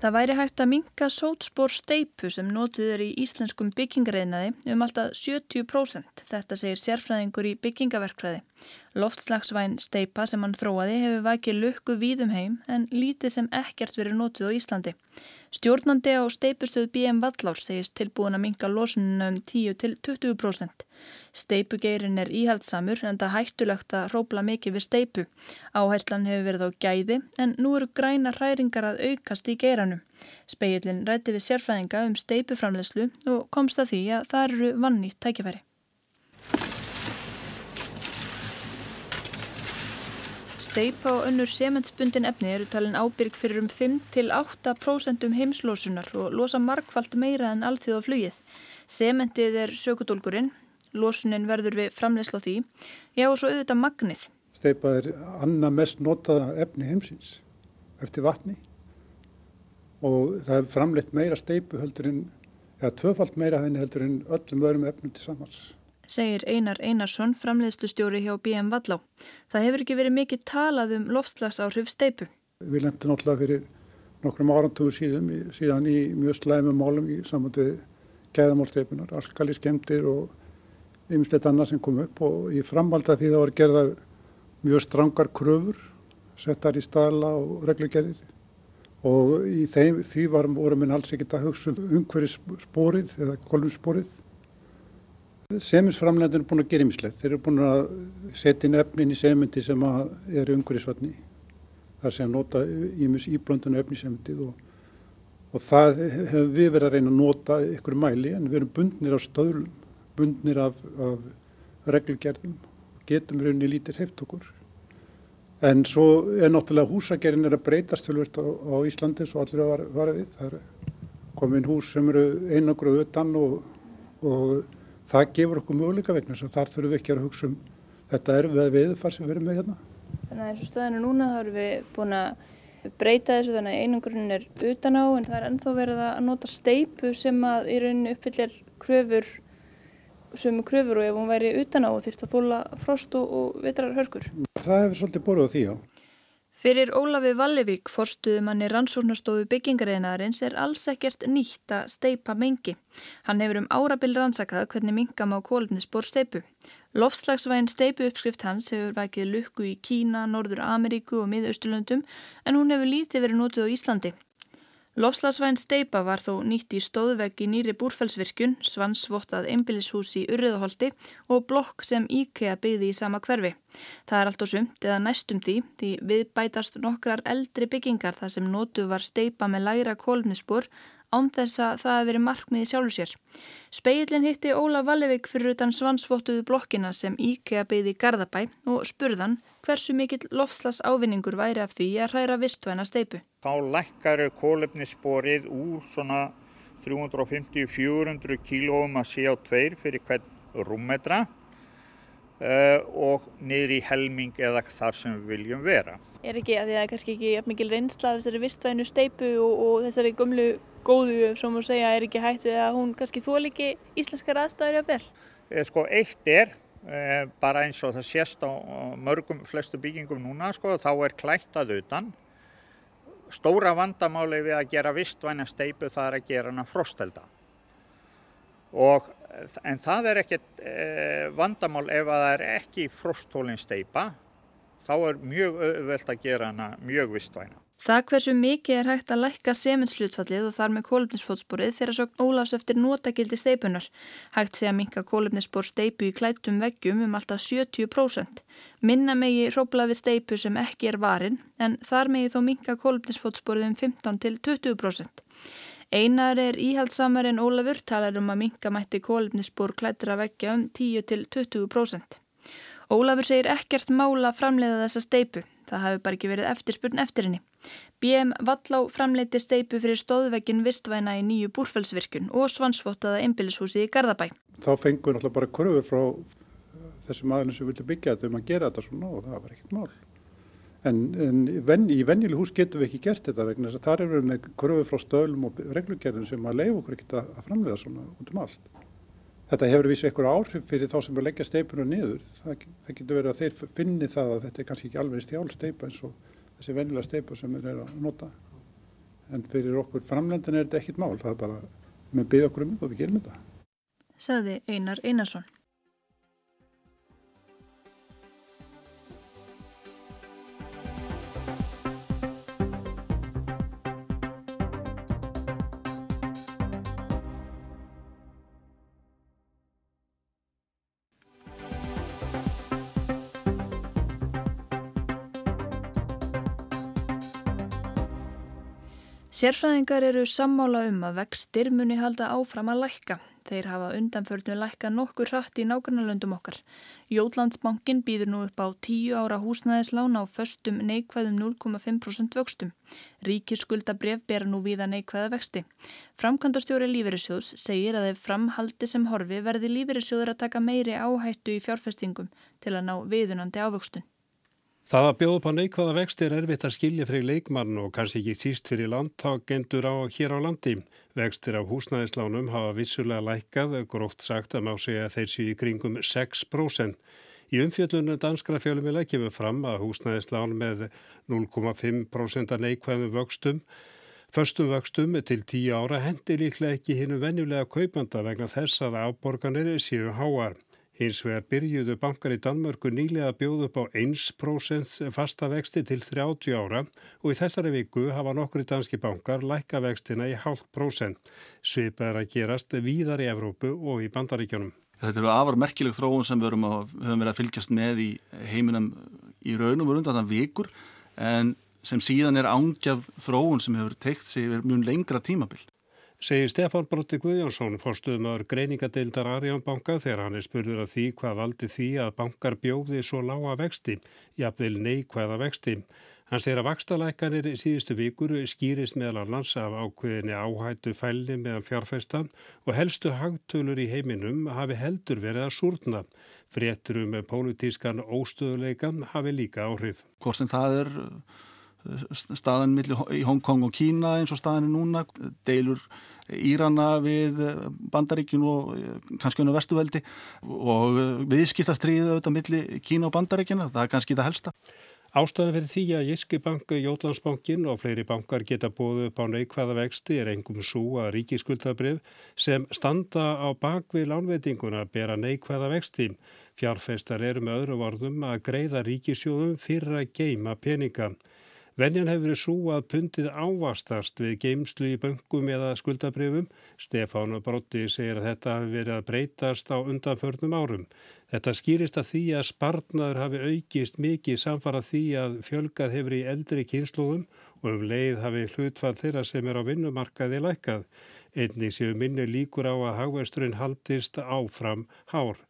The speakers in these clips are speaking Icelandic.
Það væri hægt að minka sótspór steipu sem notuð er í íslenskum byggingareinaði um alltaf 70%. Þetta segir sérfræðingur í byggingaverkfræði. Loftslagsvæn steipa sem hann þróaði hefur vakið lukku víðum heim en lítið sem ekkert verið notuð á Íslandi. Stjórnandi á steipustöð BM Vallár segist tilbúin að minka losununa um 10-20%. Steipugeirin er íhaldsamur en það hættulegt að rópla mikið við steipu. Áhæslan hefur verið á gæði en nú eru græna hræringar að aukast í geiranum. Speillin rætti við sérfræðinga um steipuframlegslu og komst að því að það eru vannýtt tækifæri. Steipa og önnur sementsbundin efni eru talin ábyrg fyrir um 5-8% um heimslosunar og losa markvallt meira en allþjóð á flugið. Sementið er sökudólgurinn, losunin verður við framleysla því, já og svo auðvitað magnið. Steipa er annað mest notaða efni heimsins eftir vatni og það er framleitt meira steipu heldur en, eða tvöfalt meira henni heldur en öllum öðrum efnum til samans segir Einar Einarsson, framleiðslustjóri hjá BM Vallá. Það hefur ekki verið mikið talað um loftslagsáhrif steipu. Við lendum náttúrulega fyrir nokkrum árantugur síðan, síðan í mjög slæmum málum í samvöndu gæðamálsteipunar, alkali skemmtir og ymslegt annað sem kom upp og í framvalda því það var gerðar mjög strangar kröfur, settar í staðla og reglugerðir og í þeim, því varum, við alls ekkert að hugsa um umhverjus spórið eða kolumspórið Seminsframlegðin er búin að gera ymmislegt. Þeir eru búin að setja inn efnin í sementi sem er umhverfisvatni. Það sé að nota ímus íblöndinu efni í sementið og, og það hefur við verið að reyna að nota ykkur mæli en við erum bundnir af stöðlum, bundnir af, af reglugerðum, getum við unni lítir heft okkur. En svo er náttúrulega húsagerðin er að breytast fölvist á, á Íslandi svo allir að vara við. Það er komin hús sem eru einangruð utan og, og það gefur okkur möguleika vegna þess að þar þurfum við ekki að hugsa um þetta erfið viðfar sem við erum með hérna. Þannig að eins og stöðinu núna þá erum við búin að breyta þessu þannig að einangurinn er utan á en það er ennþá verið að nota steipu sem að í rauninni uppfyllir kröfur sem kröfur og ef hún væri utan á þýrt að þóla frost og, og vitrar hörkur. Það hefur svolítið borðið á því á. Fyrir Ólafi Vallevík, forstuðumanni rannsóknastofu byggingareinaðarins, er alls ekkert nýtt að steipa mengi. Hann hefur um árabil rannsakað hvernig mingam á kólefnisbor steipu. Lofslagsvægin steipu uppskrift hans hefur vækið lukku í Kína, Norður Ameríku og Miðausturlöndum en hún hefur lítið verið nótið á Íslandi. Lofslagsvæn steipa var þó nýtt í stóðveggi nýri búrfellsvirkjun, svansvottað einbillishús í Urriðaholti og blokk sem IKEA byggði í sama hverfi. Það er allt og sumt eða næstum því því við bætast nokkrar eldri byggingar þar sem nótu var steipa með læra kólfnisspor án þess að það hefði verið markmiði sjálfur sér. Speillin hitti Óla Vallevík fyrir utan svansvottuðu blokkina sem IKEA byggði í Garðabæ og spurðan hversu mikill lofslas ávinningur væri af því að hræra vistvæna steipu. Þá lækkar kólefnissporið úr svona 350-400 kílóum að CO2 fyrir hvern rúmmetra uh, og niður í helming eða þar sem við viljum vera. Er ekki að því að það er kannski ekki mikil reynsla af þessari vistvænu steipu og, og þessari gömlu góðu sem þú segja er ekki hættu eða hún kannski þól ekki íslenskar aðstæður að vel? Eh, sko eitt er Eh, bara eins og það sést á mörgum flestu byggingum núna sko, þá er klættað utan. Stóra vandamáli við að gera vistvæna steipu það er að gera hana frostelda og en það er ekkert eh, vandamál ef að það er ekki frosthólinn steipa þá er mjög öðvöld að gera hana mjög vistvæna Það hversu mikið er hægt að lækka semenslutfallið og þar með kólumnisfótsporið fyrir að sokn Ólafs eftir notagildi steipunar. Hægt sé að minka kólumnisspor steipu í klættum veggjum um alltaf 70%. Minna megi hrópla við steipu sem ekki er varin en þar megi þó minka kólumnisfótsporið um 15-20%. Einar er íhaldsamar en Ólafur talar um að minka mætti kólumnisspor klættra veggja um 10-20%. Ólafur segir ekkert mála framleiða þessa steipu. Það hafi bara ekki verið eftirspurn eftir henni. BM Vallá framleiti steipu fyrir stóðveginn vistvæna í nýju búrfellsvirkun og svansvottaða einbillishúsi í Garðabæ. Þá fengum við náttúrulega bara kröfu frá þessum aðlun sem vilja byggja þetta um að gera þetta svona og það var ekkert mál. En, en ven, í vennileg hús getum við ekki gert þetta vegna þess að þar eru við með kröfu frá stöðlum og reglugerðin sem að leiða okkur ekkert að framleiða svona út um allt. Þetta hefur vissi einhver áhrif fyrir þá sem er leggja steipuna niður. Það, það getur verið að þeir finni það að þetta er kannski ekki alveg stjálf steipa eins og þessi vennilega steipa sem þeir eru að nota. en fyrir okkur framlendin er þetta ekkit mál, það er bara, við byggðum okkur um þetta og við gerum þetta. Saði Einar Einarsson. Sérfræðingar eru sammála um að vextir muni halda áfram að lækka. Þeir hafa undanförnum lækka nokkur hratt í nákvæmlega okkar. Jótlandsbankin býður nú upp á 10 ára húsnæðislána á föstum neikvæðum 0,5% vöxtum. Ríkisskulda bref bera nú viða neikvæða vexti. Framkvæmdastjóri Lífeyrissjóðs segir að ef framhaldi sem horfi verði Lífeyrissjóður að taka meiri áhættu í fjárfestingum til að ná viðunandi ávöxtun. Það að bjóða upp á neikvæða vext er erfitt að skilja fyrir leikmann og kannski ekki síst fyrir landtagendur á hér á landi. Vextir af húsnæðislánum hafa vissulega lækkað, gróft sagt að má segja að þeir séu í kringum 6%. Í umfjöldunum danskra fjölumila kemur fram að húsnæðislán með 0,5% að neikvæðum vöxtum Förstum vöxtum til 10 ára hendir líklega ekki hinnu venjulega kaupanda vegna þess að afborganir séu háar. Hins vegar byrjuðu bankar í Danmörku nýlega að bjóða upp á 1% fasta vexti til 30 ára og í þessari viku hafa nokkri danski bankar lækka vextina í halvt prósent. Svipað er að gerast víðar í Evrópu og í bandaríkjónum. Þetta eru afar merkileg þróun sem við höfum verið að fylgjast með í heiminum í raunum og rundan vikur en sem síðan er ángjaf þróun sem hefur teikt sig mjög lengra tímabill segir Stefán Brótti Guðjónsson, fórstuðumöður greiningadeildar Arjánbanka þegar hann er spurður af því hvað valdi því að bankar bjóði svo lága vexti, jafnvel neikvæða vexti. Hann segir að vakstalækanir í síðustu vikur skýrist meðal annars af ákveðinni áhættu fælni meðan fjárfestan og helstu hagtölur í heiminum hafi heldur verið að súrna. Fréttur um pólitískan óstöðuleikan hafi líka áhrif. Hvort sem það er staðan í Hongkong og Kína eins og staðan er núna, deilur Írana við bandaríkjun og eh, kannski unna vestuveldi og viðskiptastriðið auðvitað millir Kína og bandaríkjuna, það er kannski það helsta. Ástæðan fyrir því að Jyski banku, Jótlandsbankin og fleiri bankar geta bóðu upp á neikvæða vexti er engum svo að ríkiskuldabrif sem standa á bakvið lánveitinguna bera neikvæða vexti. Fjárfeistar eru með öðru varðum að greiða ríkisjóðum fyrir að geima peninga. Venjan hefur verið svo að pundið ávastast við geimslu í böngum eða skuldabrifum. Stefán Brotti segir að þetta hafi verið að breytast á undanförnum árum. Þetta skýrist að því að spartnaður hafi aukist mikið samfara því að fjölgað hefur í eldri kynsluðum og um leið hafi hlutfall þeirra sem er á vinnumarkaði lækað. Einnig séu minni líkur á að hagvesturinn haldist áfram hár.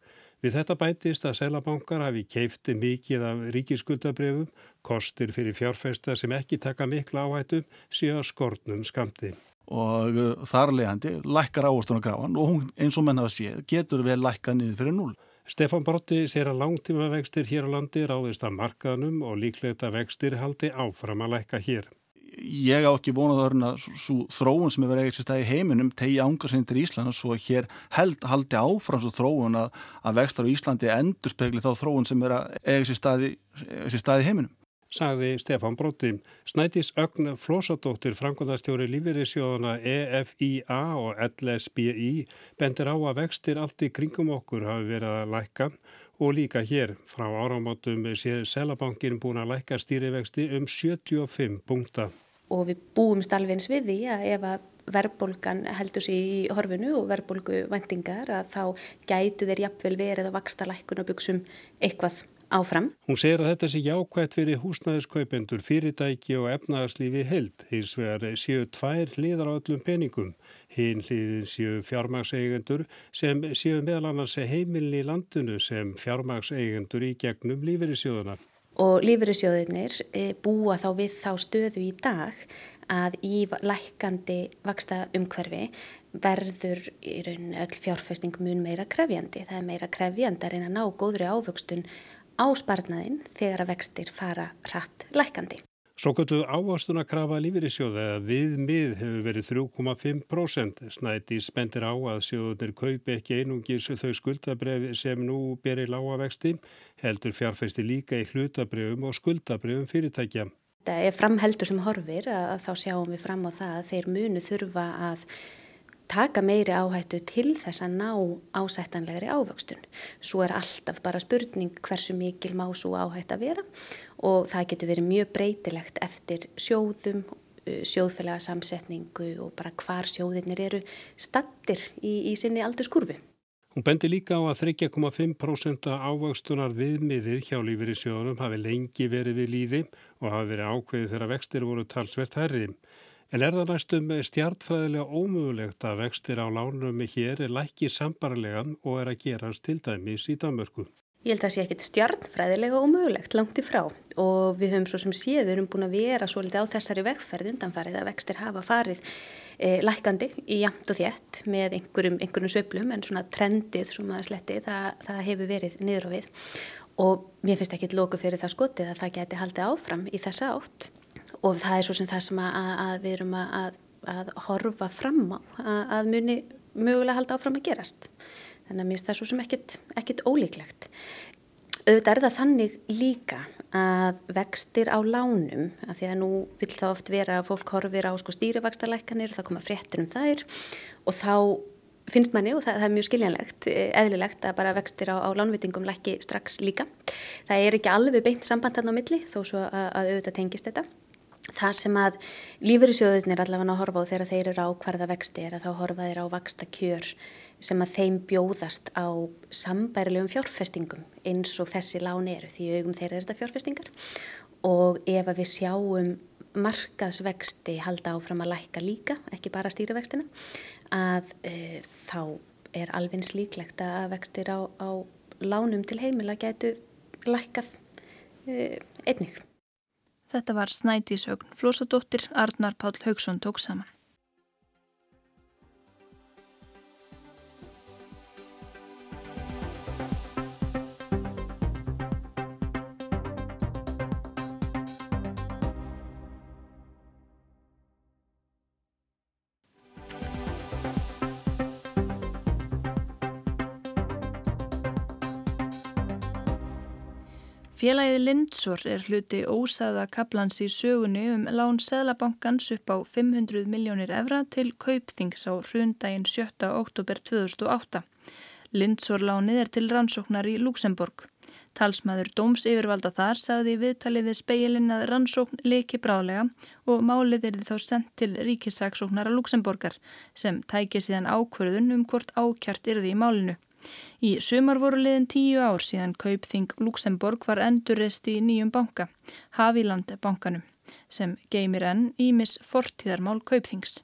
Við þetta bætist að selabankar hafi keifti mikið af ríkisskuldabrefum, kostir fyrir fjárfesta sem ekki taka mikla áhættum síðan skortnum skamti. Og uh, þar leðandi lækkar áherslunar gráðan og hún eins og menn hafa séð getur vel lækka niður fyrir núl. Stefan Brotti sér að langtíma vextir hér á landi ráðist að markaðnum og líklegt að vextir haldi áfram að lækka hér ég á ekki vonað að svo þróun sem er verið eitthvað stæði heiminum tegi ángarsinn til Ísland og svo hér held haldi áfram svo þróun að, að vextar á Íslandi endur spekli þá þróun sem er að staði, staði heiminum. Sagði Stefan Brótti. Snætis Ögn Flósadóttir, framkvæmdastjóri lífeyrisjóðana EFIA og LSBI bendir á að vextir allt í kringum okkur hafi verið að lækka og líka hér frá áramátum sé Selabankin búin að lækka stýrivexti um 75 punktar og við búumst alveg eins við því að ef að verðbólgan heldur sér í horfinu og verðbólgu vendingar að þá gætu þeir jafnvel verið að vaksta lækkun og byggsum eitthvað áfram. Hún segir að þetta sé jákvægt fyrir húsnæðiskaupendur, fyrirtæki og efnaðarslífi held. Hins vegar séu tvær hliðar á öllum peningum. Hinn hliðin séu fjármagseigendur sem séu meðal annars heimilin í landinu sem fjármagseigendur í gegnum lífeyrissjóðuna og lífyrirsjóðunir eh, búa þá við þá stöðu í dag að í lækandi vaksta umhverfi verður í rauninni öll fjárfesting mun meira krefjandi. Það er meira krefjandi að reyna að ná góðri ávöxtun á sparnaðin þegar að vextir fara hratt lækandi. Svo gotu ávastuna krafa lífeyrissjóða að viðmið hefur verið 3,5%. Snæti spendir á að sjóðunir kaupi ekki einungis þau skuldabref sem nú berir lága vexti, heldur fjárfæsti líka í hlutabrefum og skuldabrefum fyrirtækja. Það er framheldur sem horfir að þá sjáum við fram á það að þeir munu þurfa að taka meiri áhættu til þess að ná ásættanlegri ávöxtun. Svo er alltaf bara spurning hversu mikil má svo áhætt að vera og það getur verið mjög breytilegt eftir sjóðum, uh, sjóðfélaga samsetningu og bara hvar sjóðinir eru stattir í, í sinni aldurskurfi. Hún bendi líka á að 3,5% ávöxtunar viðmiðið hjá lífeyri sjóðunum hafi lengi verið við líði og hafi verið ákveðið þegar vextir voru talsvert herrið. En er það næstum stjartfræðilega ómögulegt að vextir á lánum hér er lækki sambarlegan og er að gerast til dæmis í Danmörku? Ég held að það sé ekkit stjartfræðilega ómögulegt langt í frá. Og við höfum svo sem séð, við erum búin að vera svo litið á þessari vegferð undanfarið að vextir hafa farið e, lækandi í jamt og þétt með einhverjum, einhverjum söblum en svona trendið sem að sletti það, það hefur verið niður á við og mér finnst ekki lóku fyrir það skotið að það geti haldið áfram í þessa átt og það er svo sem það sem að, að við erum að, að horfa fram á að, muni mögulega halda áfram að gerast. Þannig að mér finnst það svo sem ekkit ólíklegt. Auðvitað er það þannig líka að vextir á lánum, að því að nú vil það oft vera að fólk horfir á sko stýrivakstarlækanir og það koma fréttur um þær og þá finnst manni og það, það er mjög skiljanlegt, eðlilegt að bara vextir á, á lánvitingum lækki strax líka. Það er ekki alveg beint samband hann á milli þó svo að, að auðvitað tengist þetta. Það sem að lífyrirsjóðunir allavega að horfa á þegar þeir eru á hverða vexti er að þá horfa þeir á vaksta kjör sem að þeim bjóðast á sambærilegum fjárfestingum eins og þessi láni eru því augum þeir eru þetta fjárfestingar og ef að við sjáum markaðsvexti halda áfram að lækka líka, ekki bara stýrivextina, að e, þá er alveg slíklegt að vextir á, á lánum til heimila getu lækkað e, einnig. Þetta var Snædísögn Flósadóttir, Arnar Pál Haugsson tók saman. Félagið Lindsor er hluti ósaða kaplans í sögunni um lán Seðlabankans upp á 500 miljónir evra til kaupþings á hrundaginn 7. oktober 2008. Lindsor lánið er til rannsóknar í Luxemburg. Talsmaður Dóms yfirvalda þar sagði viðtalið við speilin að rannsókn leiki brálega og málið er þá sendt til ríkisaksóknara Luxemburgar sem tækja síðan ákverðun um hvort ákjart yrði í málinu. Í sumar voru liðin tíu ár síðan Kaupþing Luxemburg var endurist í nýjum banka, Haviland bankanum, sem geymir enn ímis fortíðarmál Kaupþings.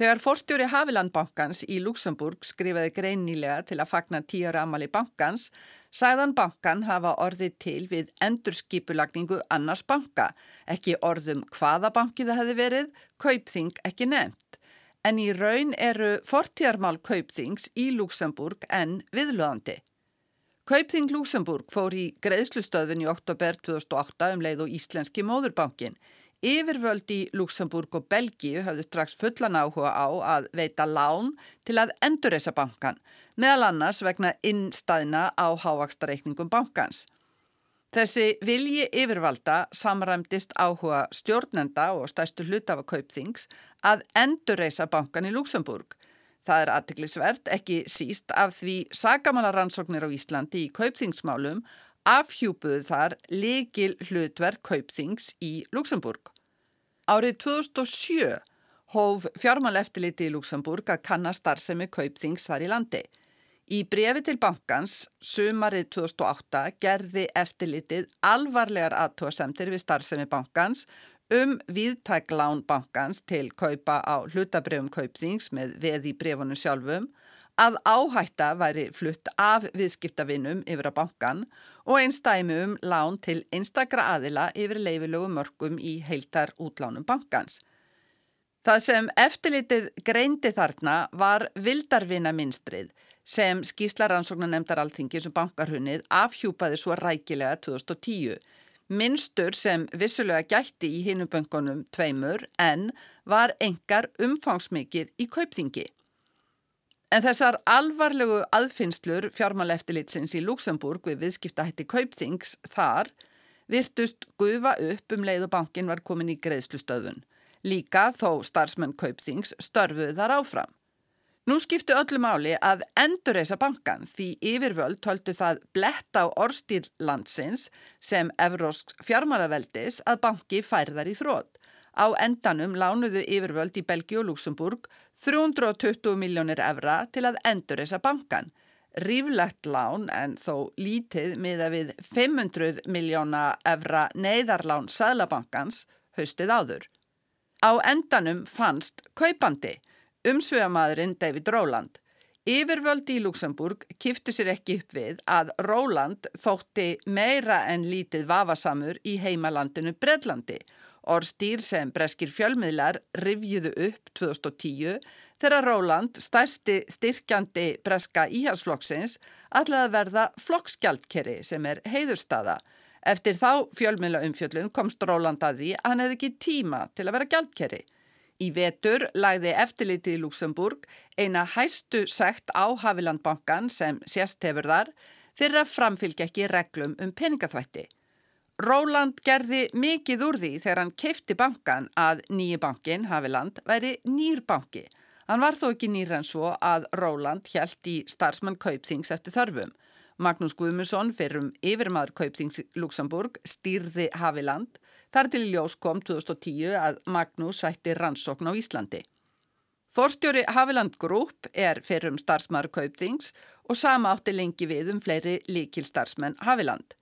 Þegar forstjóri Havilandbankans í Luxemburg skrifaði greinilega til að fagna tíara amali bankans, sagðan bankan hafa orðið til við endurskipulagningu annars banka, ekki orðum hvaða banki það hefði verið, kaupþing ekki nefnt en í raun eru fortjarmál Kaupþings í Luxemburg en viðlöðandi. Kaupþing Luxemburg fór í greiðslustöðun í oktober 2008 um leið og Íslenski móðurbankin. Yfirvöld í Luxemburg og Belgíu hafði strax fullan áhuga á að veita lán til að endurreysa bankan, meðal annars vegna innstæðna á hávakstarreikningum bankans. Þessi vilji yfirvalda samræmdist áhuga stjórnenda og stærstu hlutafa kaupþings að endurreisa bankan í Luxemburg. Það er aðtiklisvert ekki síst af því sagamannaransóknir á Íslandi í kaupþingsmálum afhjúpuðu þar leikil hlutverk kaupþings í Luxemburg. Árið 2007 hóf fjármáleftiliti í Luxemburg að kannast starfsemi kaupþings þar í landi. Í brefi til bankans sumarið 2008 gerði eftirlitið alvarlegar aðtóasemtir við starfsemi bankans um viðtæklán bankans til kaupa á hlutabrefum kaupþings með veð í brefunum sjálfum að áhætta væri flutt af viðskiptavinnum yfir að bankan og einstæmi um lán til einstakra aðila yfir leifilögum mörgum í heiltar útlánum bankans. Það sem eftirlitið greindi þarna var vildarvinna minstrið sem skýslaransóknar nefndar alþingi sem bankarhunnið afhjúpaði svo rækilega 2010. Minnstur sem vissulega gætti í hinuböngunum tveimur en var engar umfangsmikið í kaupþingi. En þessar alvarlegu aðfinnslur fjármáleftilitsins í Luxemburg við viðskiptahætti kaupþings þar virtust gufa upp um leið og bankin var komin í greiðslustöðun. Líka þó starfsmenn Kaupþings störfuð þar áfram. Nú skiptu öllu máli að endur þessa bankan því yfirvöld töldu það bletta á orstýr landsins sem Evrósk fjármálaveldis að banki færðar í þrótt. Á endanum lánuðu yfirvöld í Belgi og Luxemburg 320 miljónir evra til að endur þessa bankan ríflegt lán en þó lítið miða við 500 miljóna evra neyðarlán Sælabankans haustið áður. Á endanum fannst kaupandi, umsvegamadurinn David Rowland. Yfirvöldi í Luxemburg kiftu sér ekki upp við að Rowland þótti meira en lítið vafasamur í heimalandinu Bredlandi. Orstýr sem breskir fjölmiðlar rivjuðu upp 2010 þegar Róland, stærsti styrkjandi breska íhalsflokksins, ætlaði að verða flokksgjaldkerri sem er heiðurstaða. Eftir þá fjölmjöla umfjöllun komst Róland að því að hann hefði ekki tíma til að vera gjaldkerri. Í vetur lagði eftirlitið í Luxemburg eina hæstu sekt á Havilandbankan sem sérst hefur þar fyrir að framfylgja ekki reglum um peningaþvætti. Róland gerði mikið úr því þegar hann keifti bankan að nýji bankin, Haviland, væri nýr banki. Hann var þó ekki nýr en svo að Róland hjælt í starfsmann Kaupþings eftir þörfum. Magnús Guðmusson fyrir um yfirmaður Kaupþings Luxemburg stýrði Haviland. Þar til ljós kom 2010 að Magnús sætti rannsókn á Íslandi. Forstjóri Haviland Group er fyrir um starfsmaður Kaupþings og sama átti lengi við um fleiri líkil starfsmenn Haviland.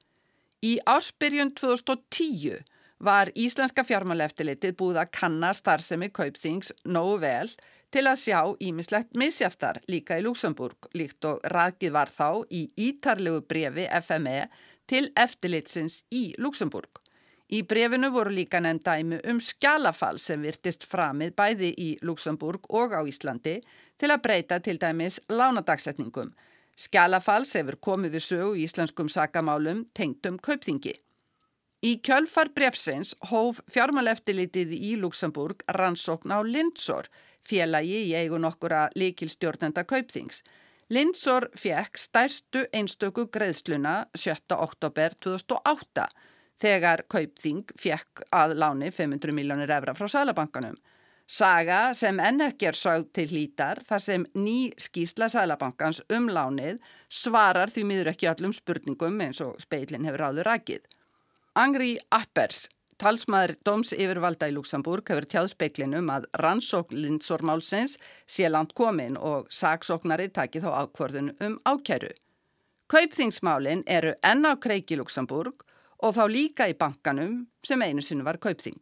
Í áspyrjun 2010 var Íslenska fjármáleftilitið búið að kanna starfsemi Kaupþings nógu vel til að sjá ímislegt misjaftar líka í Luxemburg líkt og rækið var þá í ítarlegu brefi FME til eftirlitsins í Luxemburg. Í brefinu voru líka nefn dæmi um skjálafall sem virtist framið bæði í Luxemburg og á Íslandi til að breyta til dæmis lánadagsetningum. Skjálafalls hefur komið við sögu í íslenskum sakamálum tengdum kaupþingi. Í kjölfar brefsins hóf fjármáleftilitið í Luxemburg rannsókn á Lindsor félagi í eigu nokkura líkilstjórnenda kaupþings. Lindsor fekk stærstu einstöku greiðsluna 7. oktober 2008 þegar kaupþing fekk að láni 500 miljónir efra frá Sælabankanum. Saga sem ekki er sögð til hlítar þar sem ný skýsla Sælabankans um lánið svarar því miður ekki öllum spurningum eins og speilin hefur áður rækið. Angri Appers Talsmaður Dóms yfirvalda í Luxemburg hefur tjáð speiklinum að rannsókn Lindsormálsins sé langt komin og saksóknari taki þá ákvörðun um ákjæru. Kaupþingsmálin eru enn á kreiki Luxemburg og þá líka í bankanum sem einu sinu var kaupþing.